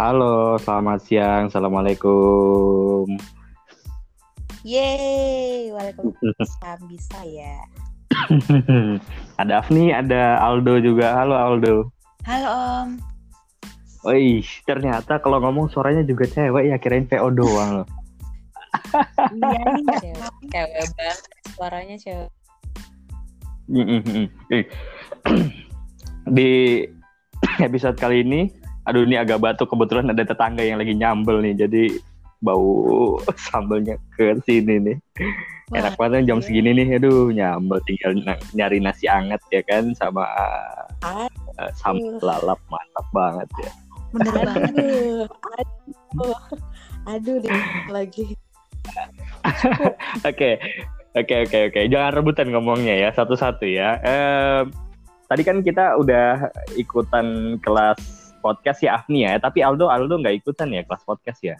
Halo, selamat siang. Assalamualaikum. Yeay, waalaikumsalam bisa ya. ada Afni, ada Aldo juga. Halo Aldo. Halo Om. Wih, ternyata kalau ngomong suaranya juga cewek ya, kirain PO doang loh. iya nih, cewek, cewek banget. Suaranya cewek. Di episode kali ini aduh ini agak batuk. Kebetulan ada tetangga yang lagi nyambel nih jadi bau sambelnya ke sini nih. Wah, enak banget jam segini nih. Aduh nyambel. Tinggal nyari nasi anget ya kan sama uh, sambal lalap. Mantap banget ya. Bener banget. Aduh. Aduh deh lagi. Oke. Oke oke oke. Jangan rebutan ngomongnya ya satu-satu ya. Eh, tadi kan kita udah ikutan kelas podcast ya Afni ya, tapi Aldo Aldo nggak ikutan ya kelas podcast ya?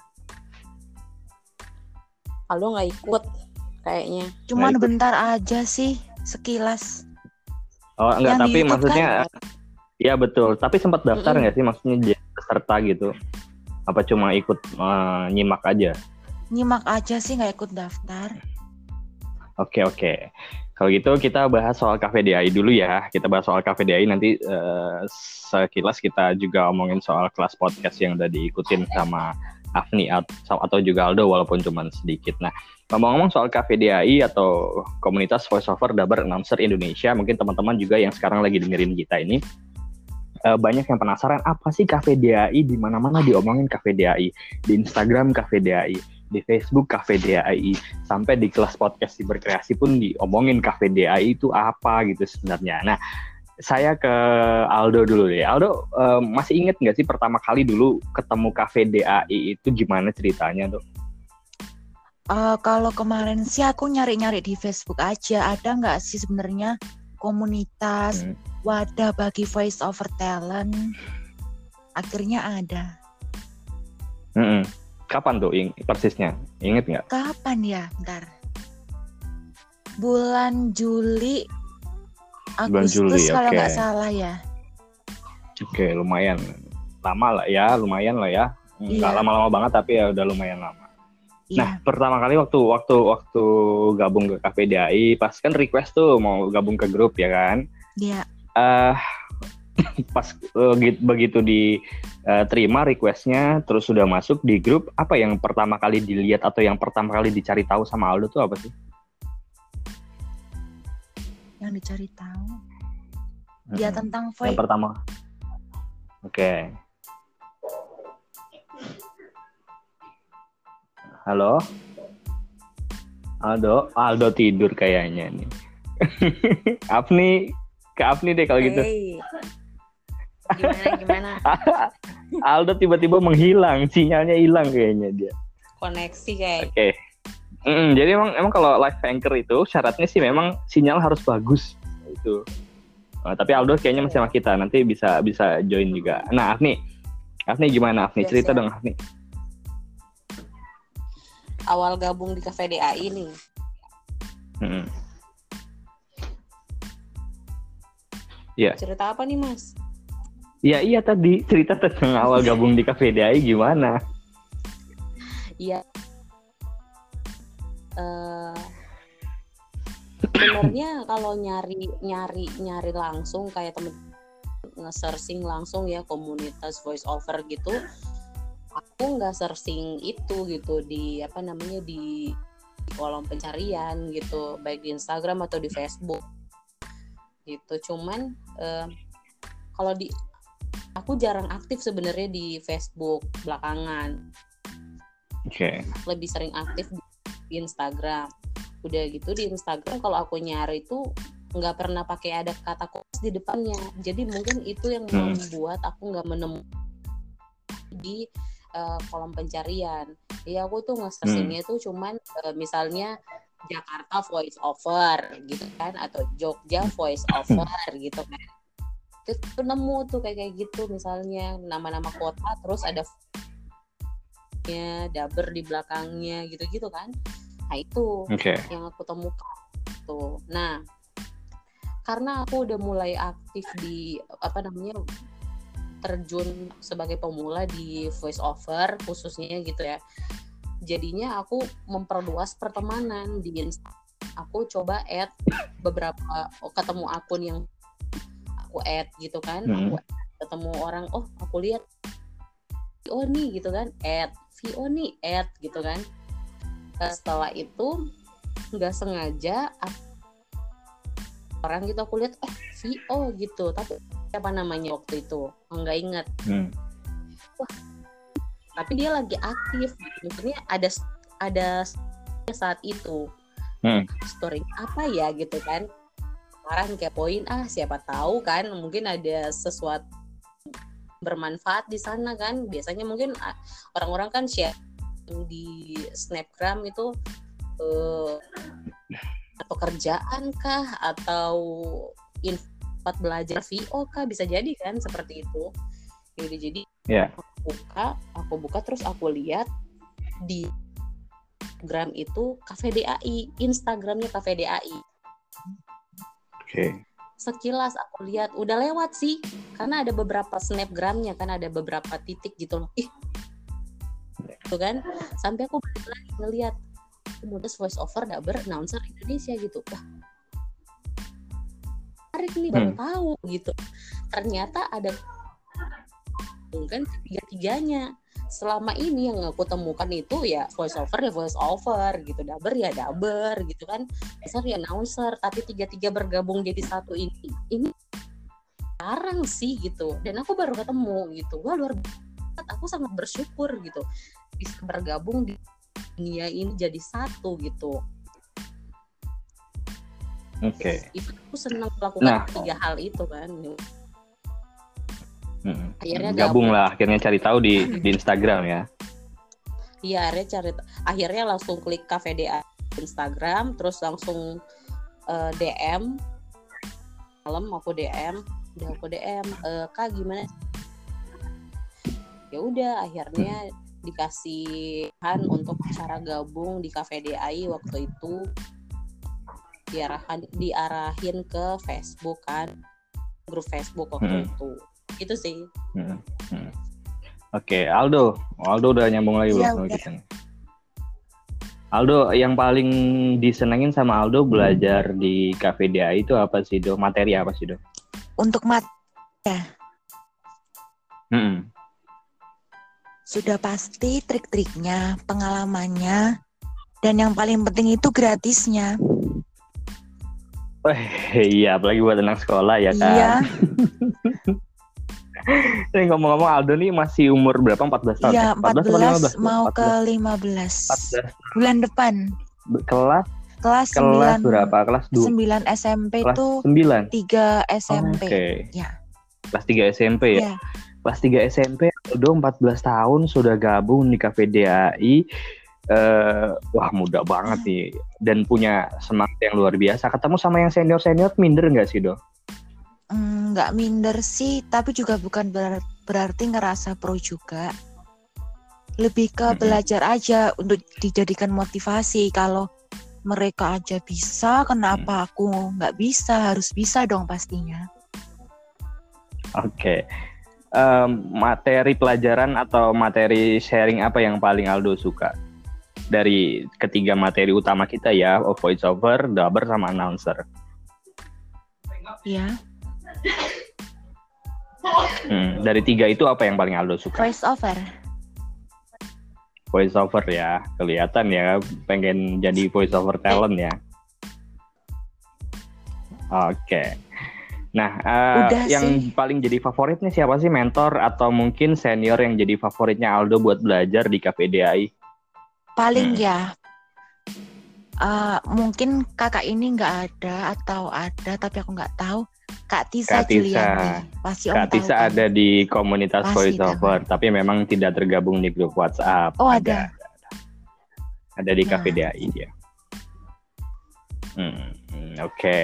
Aldo nggak ikut kayaknya. Cuman ikut. bentar aja sih sekilas. Oh enggak, Yang tapi maksudnya kan? ya betul. Tapi sempat daftar nggak mm -hmm. sih maksudnya jadi peserta gitu? Apa cuma ikut uh, nyimak aja? Nyimak aja sih nggak ikut daftar. Oke oke. Kalau gitu kita bahas soal KVDI dulu ya. Kita bahas soal KVDI nanti uh, sekilas kita juga omongin soal kelas podcast yang udah diikutin sama Afni atau juga Aldo walaupun cuma sedikit. Nah, ngomong-ngomong soal KVDI atau komunitas voiceover Dabar Announcer Indonesia, mungkin teman-teman juga yang sekarang lagi dengerin kita ini uh, banyak yang penasaran apa sih KVDI di mana-mana diomongin KVDI di Instagram KVDI di Facebook Cafe DAI sampai di kelas podcast di berkreasi pun diomongin Cafe DAI itu apa gitu sebenarnya. Nah, saya ke Aldo dulu deh. Aldo uh, masih inget nggak sih pertama kali dulu ketemu Cafe DAI itu gimana ceritanya tuh? Uh, kalau kemarin sih aku nyari-nyari di Facebook aja. Ada nggak sih sebenarnya komunitas hmm. wadah bagi voice over talent? Akhirnya ada. Hmm. Kapan tuh ing persisnya? Ingat nggak? Kapan ya? Bentar. Bulan Juli, Agustus Bulan Juli, kalau nggak okay. salah ya. Oke, okay, lumayan lama lah ya, lumayan lah ya. Nggak iya. lama-lama banget tapi ya udah lumayan lama. Iya. Nah, pertama kali waktu waktu waktu gabung ke KPDI, pas kan request tuh mau gabung ke grup ya kan? Iya. Uh, pas uh, begitu diterima uh, requestnya terus sudah masuk di grup apa yang pertama kali dilihat atau yang pertama kali dicari tahu sama Aldo tuh apa sih? Yang dicari tahu dia hmm. tentang voice. Yang pertama. Oke. Okay. Halo. Aldo, Aldo tidur kayaknya nih. Afni, ke Afni deh kalau hey. gitu. Gimana gimana? Aldo tiba-tiba menghilang, sinyalnya hilang kayaknya dia. Koneksi kayak. Oke. Okay. Mm, jadi emang emang kalau live anchor itu syaratnya sih memang sinyal harus bagus itu. Nah, tapi Aldo kayaknya masih sama kita, nanti bisa bisa join juga. Nah, Afni, Afni gimana Afni? Yes, Cerita dong Afni. Awal gabung di Cafe DAI nih. Hmm. Ya. Cerita apa nih Mas? Ya iya tadi cerita tentang awal gabung di DAI gimana? Iya. Uh, sebenarnya kalau nyari nyari nyari langsung kayak temen nge-searching langsung ya komunitas voice over gitu aku nggak searching itu gitu di apa namanya di, kolom pencarian gitu baik di Instagram atau di Facebook gitu cuman uh, kalau di aku jarang aktif sebenarnya di Facebook belakangan. Oke. Okay. Lebih sering aktif di Instagram. Udah gitu di Instagram kalau aku nyari itu nggak pernah pakai ada kata kopas di depannya. Jadi mungkin itu yang hmm. membuat aku nggak menemukan di uh, kolom pencarian. Ya aku tuh nge-searchingnya hmm. tuh cuman uh, misalnya Jakarta voice over gitu kan atau Jogja voice over gitu kan itu nemu tuh kayak kayak gitu misalnya. Nama-nama kota terus ada ya daber di belakangnya gitu-gitu kan. Nah itu okay. yang aku temukan tuh. Nah karena aku udah mulai aktif di apa namanya terjun sebagai pemula di voice over khususnya gitu ya. Jadinya aku memperluas pertemanan di aku coba add beberapa oh, ketemu akun yang aku add gitu kan Hmm. aku ketemu orang oh aku lihat VO nih gitu kan add VO nih add gitu kan. Nah, setelah itu nggak sengaja aku- orang gitu aku lihat oh VO gitu. Tapi siapa namanya waktu itu? Nggak ingat. Hmm. tapi dia lagi aktif. Maksudnya ada ada saat itu. Hmm. story apa ya gitu kan sekarang kepoin ah siapa tahu kan mungkin ada sesuatu bermanfaat di sana kan. Biasanya mungkin ah, orang-orang kan share di snapgram itu eh, pekerjaan kah atau info tempat belajar VO kah? Bisa jadi kan seperti itu. Jadi jadi Ya. aku buka aku buka terus aku lihat di Instagram itu Cafe DAI Instagramnya Cafe DAI Oke. sekilas aku lihat udah lewat sih. Karena ada beberapa snapgramnya kan ada beberapa titik gitu loh. Ih. Itu kan sampai aku balik lagi ngeliat kemudian voice over daber announcer Indonesia gitu. Wah. Menarik nih baru Hmm. tahu gitu. Ternyata ada kan ketiga-tiganya selama ini yang aku temukan itu ya voice over ya voice over gitu. Daber ya daber gitu kan. Besar ya announcer. Tapi tiga-tiga bergabung jadi satu ini. Ini jarang sih gitu. Dan aku baru ketemu gitu. Wah luar biasa. Aku sangat bersyukur gitu. Bisa bergabung di dunia ini jadi satu gitu. Oke. itu aku senang melakukan Nah. tiga hal itu kan Hmm. Akhirnya Gabung gabung. lah, akhirnya cari tahu di di Instagram ya. Iya, akhirnya cari akhirnya langsung klik Cafe DA Instagram, terus langsung eh, DM malam aku DM, udah aku DM, eh, kak gimana? Ya udah, akhirnya dikasih kan untuk cara gabung di DAI waktu itu diarahan diarahin ke Facebook kan grup Facebook waktu Hmm. itu itu sih Hmm. Hmm. Oke, Aldo. Aldo udah nyambung lagi belum Iya, sama kita nih? Aldo, yang paling disenengin sama Aldo belajar di Cafe DAI itu apa sih, Do? Materi apa sih, Do? Untuk mat Hmm. sudah pasti trik-triknya, pengalamannya, dan yang paling penting itu gratisnya. Wah, iya, apalagi buat anak sekolah ya kan. Iya, Ini ngomong-ngomong Aldo nih masih umur berapa? 14 tahun? iya ya? 14 atau 14 15? mau ke 14. 15 bulan depan. Kelas Kelas kelas 9 berapa? Kelas 2. 9 SMP Kelas itu 9. 3 SMP. Oke. Ya. Kelas 3 SMP ya. Ya. Kelas 3 SMP Aldo 14 tahun sudah gabung di Cafe DAI. Eh, wah muda banget nih dan punya semangat yang luar biasa. Ketemu sama yang senior-senior minder nggak sih, Mm, nggak minder sih, tapi juga bukan berar- berarti ngerasa pro juga. Lebih ke Mm-mm. belajar aja untuk dijadikan motivasi. Kalau mereka aja bisa, kenapa aku nggak bisa? Harus bisa dong pastinya. Oke. Em, materi pelajaran atau materi sharing apa yang paling Aldo suka? Dari ketiga materi utama kita ya, voice over, dubber, sama announcer. Ya, Hmm, dari tiga itu apa yang paling Aldo suka? voice over. Voice over ya, kelihatan ya pengen jadi voice over talent ya. Oke. Nah, eh, Udah yang sih. paling jadi favoritnya siapa sih mentor atau mungkin senior yang jadi favoritnya Aldo buat belajar di KPDI? Paling Hmm. ya, eh, mungkin kakak ini nggak ada atau ada, tapi aku nggak tahu. Kak Tisa Kak Tisa. Juliani, pasti om Kak tahu Tisa kan? ada di komunitas Pasti voice tahu. over, tapi memang tidak tergabung di grup WhatsApp. Oh ada. Ada di Nah. KPDI dia. Hmm, hmm, oke,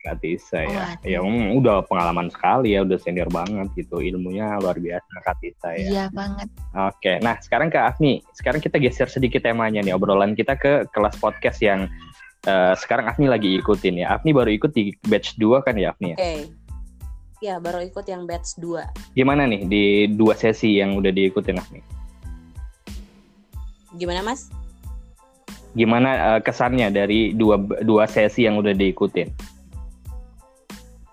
Kak Tisa Oh, ya. ada. Ya um, udah pengalaman sekali ya, udah senior banget gitu. Ilmunya luar biasa Kak Tisa ya. Iya banget. Oke, nah sekarang ke Afni. Sekarang kita geser sedikit temanya nih, obrolan kita ke kelas podcast yang eh, sekarang Afni lagi ikutin ya. Afni baru ikut di batch 2 kan ya Afni ya? oke Ya, baru ikut yang batch 2. Gimana nih di dua sesi yang udah diikutin Afni? Gimana, Mas? Gimana uh, kesannya dari dua dua sesi yang udah diikutin?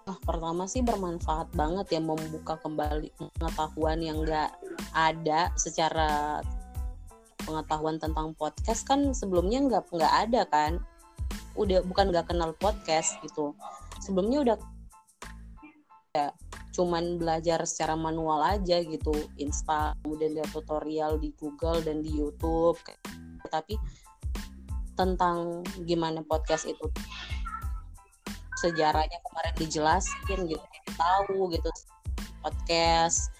Oh, pertama sih bermanfaat banget ya membuka kembali pengetahuan yang nggak ada secara pengetahuan tentang podcast kan sebelumnya nggak nggak ada kan udah bukan nggak kenal podcast gitu. Sebelumnya udah ya, cuman belajar secara manual aja gitu. Insta kemudian lihat tutorial di Google dan di YouTube. Tapi tentang gimana podcast itu sejarahnya kemarin dijelasin gitu tahu gitu podcast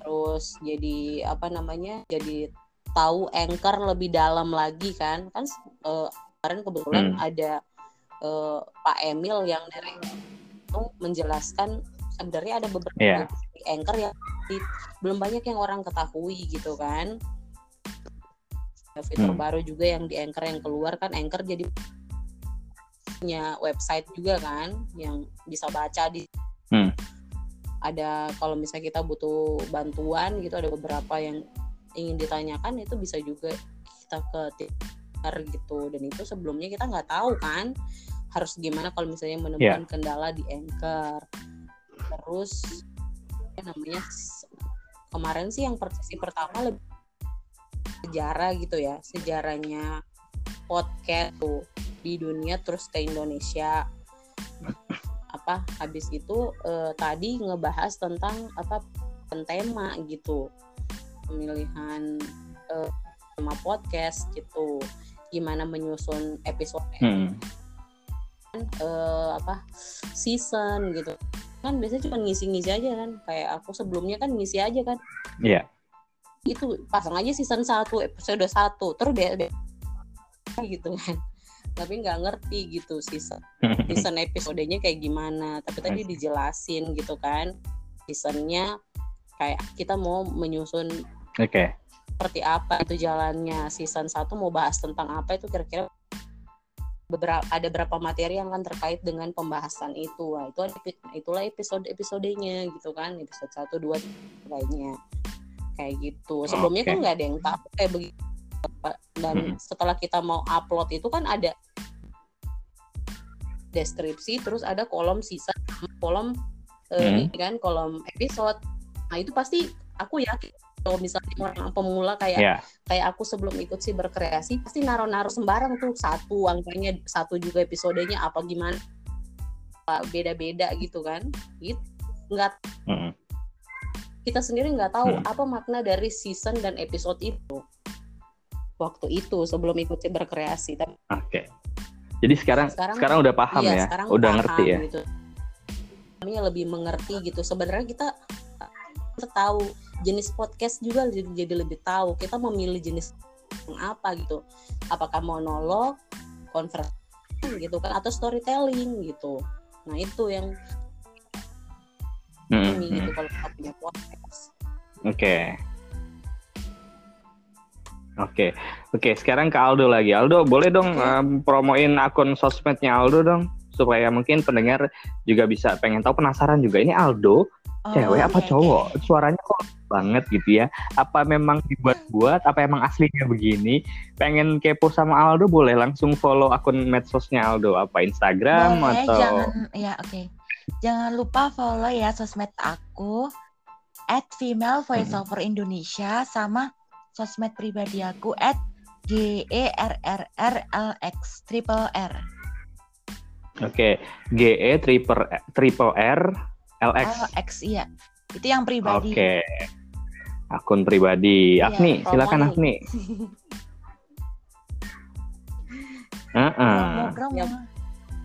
terus jadi apa namanya jadi tahu anchor lebih dalam lagi kan. Kan uh, kemarin kebetulan hmm. ada uh, Pak Emil yang dari itu menjelaskan sebenarnya ada beberapa yeah. anchor yang belum banyak yang orang ketahui gitu kan fitur hmm. baru juga yang di Anchor yang keluar kan Anchor jadi punya website juga kan yang bisa baca di hmm. ada kalau misalnya kita butuh bantuan gitu ada beberapa yang ingin ditanyakan itu bisa juga kita ke Twitter gitu. Dan itu sebelumnya kita nggak tahu kan harus gimana kalau misalnya menemukan yeah. kendala di Anchor. Terus namanya kemarin sih yang sesi pertama lebih sejarah gitu ya sejarahnya podcast tuh di dunia terus ke Indonesia. Apa habis itu eh, tadi ngebahas tentang apa tema gitu. Pemilihan eh, tema podcast gitu gimana menyusun episode hmm. eh, apa season gitu. Kan biasanya cuma ngisi-ngisi aja kan. Kayak aku sebelumnya kan ngisi aja kan. Iya. Yeah itu pasang aja season 1 episode 1 terus deh gitu kan. Tapi nggak ngerti gitu season season episodenya kayak gimana. Tapi tadi dijelasin gitu kan. Seasonnya kayak kita mau menyusun oke. okay. Seperti apa itu jalannya season 1 mau bahas tentang apa itu kira-kira beberapa ada berapa materi yang akan terkait dengan pembahasan itu nah, itu itulah episode episodenya gitu kan episode satu dua lainnya kayak gitu sebelumnya okay. kan nggak ada yang tahu kayak begitu dan hmm. setelah kita mau upload itu kan ada deskripsi terus ada kolom sisa kolom eh, hmm. ini kan kolom episode nah itu pasti aku yakin kalau misalnya orang pemula kayak yeah. kayak aku sebelum ikut sih berkreasi pasti naruh-naruh sembarang tuh satu angkanya satu juga episodenya apa gimana beda-beda gitu kan gitu nggak mm kita sendiri nggak tahu hmm. apa makna dari season dan episode itu waktu itu sebelum ikut berkreasi. Tapi oke. Okay. Jadi sekarang, sekarang sekarang udah paham iya, ya, sekarang udah paham, ngerti ya. Gitu. Kami lebih mengerti gitu. Sebenarnya kita kita tahu jenis podcast juga jadi, jadi lebih tahu kita memilih jenis apa gitu. Apakah monolog, konferensi gitu kan atau storytelling gitu. Nah itu yang hmm, ini gitu kalau kita punya podcast. Oke. Okay. Oke, okay. oke. Okay, sekarang ke Aldo lagi. Aldo, boleh dong um, promoin akun sosmednya Aldo dong, supaya mungkin pendengar juga bisa pengen tahu penasaran juga. Ini Aldo, oh, cewek apa okay, cowok? Okay. Suaranya kok banget gitu ya. Apa memang dibuat-buat? Apa emang aslinya begini? Pengen kepo sama Aldo, boleh langsung follow akun medsosnya Aldo. Apa Instagram boleh, atau? Jangan, ya oke. Okay. Jangan lupa follow ya sosmed aku at female voiceover Indonesia sama sosmed pribadi aku at G E R R R L X triple R. Oke, G E triple triple R L X. L X iya. Itu yang pribadi. Oke. Akun pribadi. Iya, Afni, silakan Afni. Uh -uh.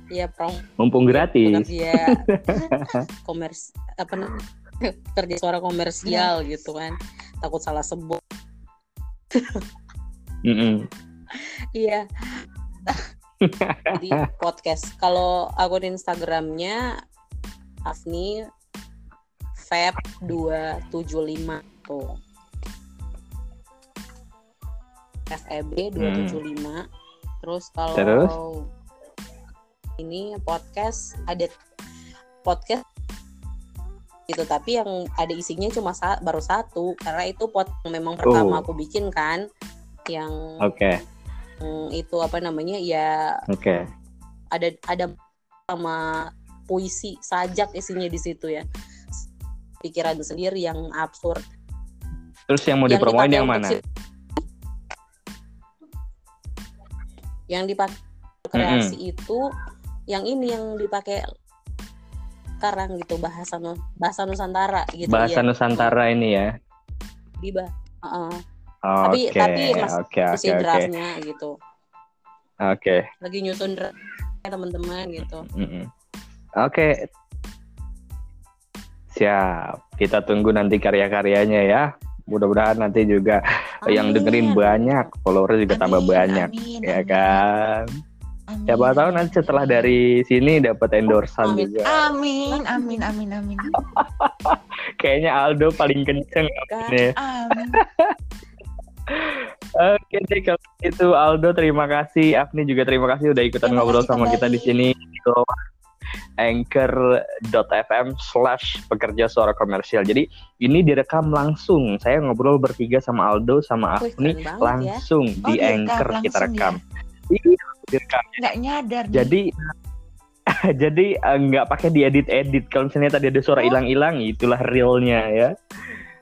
Iya, prom. Mumpung gratis. Iya. komers apa kerja suara komersial ya. gitu kan. Takut salah sebut. mm -mm. Iya. di podcast. Kalau akun Instagramnya Afni Feb 275 tuh. FEB 275. Hmm. Terus kalau Terus? ini podcast ada podcast gitu tapi yang ada isinya cuma sa baru satu karena itu pot yang memang pertama Oh. aku bikin kan yang Oke, mm, itu apa namanya ya oke. ada ada sama puisi sajak isinya di situ ya pikiran sendiri yang absurd Terus yang mau dipromoin yang mana? si- yang dipakai kreasi itu yang ini yang dipakai sekarang gitu bahasa bahasa Nusantara gitu Bahasa ya. Nusantara ini ya. di bah Heeh. Oke, Tapi- tapi mas- Isi oke. draftnya gitu Oke. lagi nyusun draft teman-teman gitu Mm-mm. Oke. Siap. Kita tunggu nanti karya-karyanya ya. Mudah-mudahan nanti juga yang dengerin Amin. banyak, follower juga tambah Amin, banyak, amin, ya amin. kan? Amin, Siapa tahu amin, nanti setelah amin. dari sini dapat endorsan Amin. juga. Amin, amin, amin, amin. Kayaknya Aldo paling kenceng Kan? nih. Amin. Oke deh kalau itu Aldo terima kasih, Afni juga terima kasih udah ikutan Terima ngobrol sama kita di sini anchor.fm slash pekerja suara komersial. Jadi ini direkam langsung. Saya ngobrol bertiga sama Aldo sama Afni keren banget ya. langsung di anchor kita langsung rekam. Iya, direkam. Nggak nyadar nih. Jadi jadi eh, nggak pakai diedit-edit. Kalau misalnya tadi ada suara Oh. hilang-hilang, itulah realnya ya.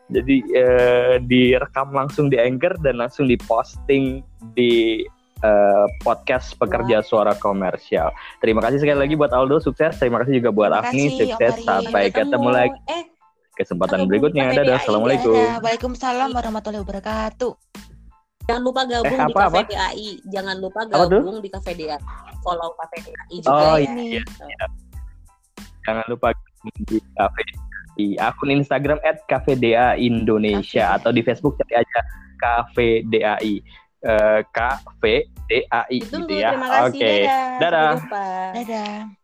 Jadi eh, direkam langsung di anchor dan langsung diposting di eh, podcast pekerja suara komersial. Terima kasih sekali lagi buat Aldo sukses. Terima kasih juga buat Afni sukses. Sampai ketemu lagi eh kesempatan ketemu berikutnya. di Dadah. Assalamualaikum. Dadah. Waalaikumsalam warahmatullahi wabarakatuh. jangan lupa gabung Eh, di apa, apa? Cafe DAI jangan lupa Apa tuh? gabung di Cafe DAI follow Cafe DAI juga Oh, ya iya. Jangan lupa di kafe di akun Instagram @kafeda Indonesia atau di Facebook cari aja Cafe DAI. Eh, KVDAI Ditunggu, gitu ya. terima kasih Oke. dadah, Dadah. Jumpa Dadah.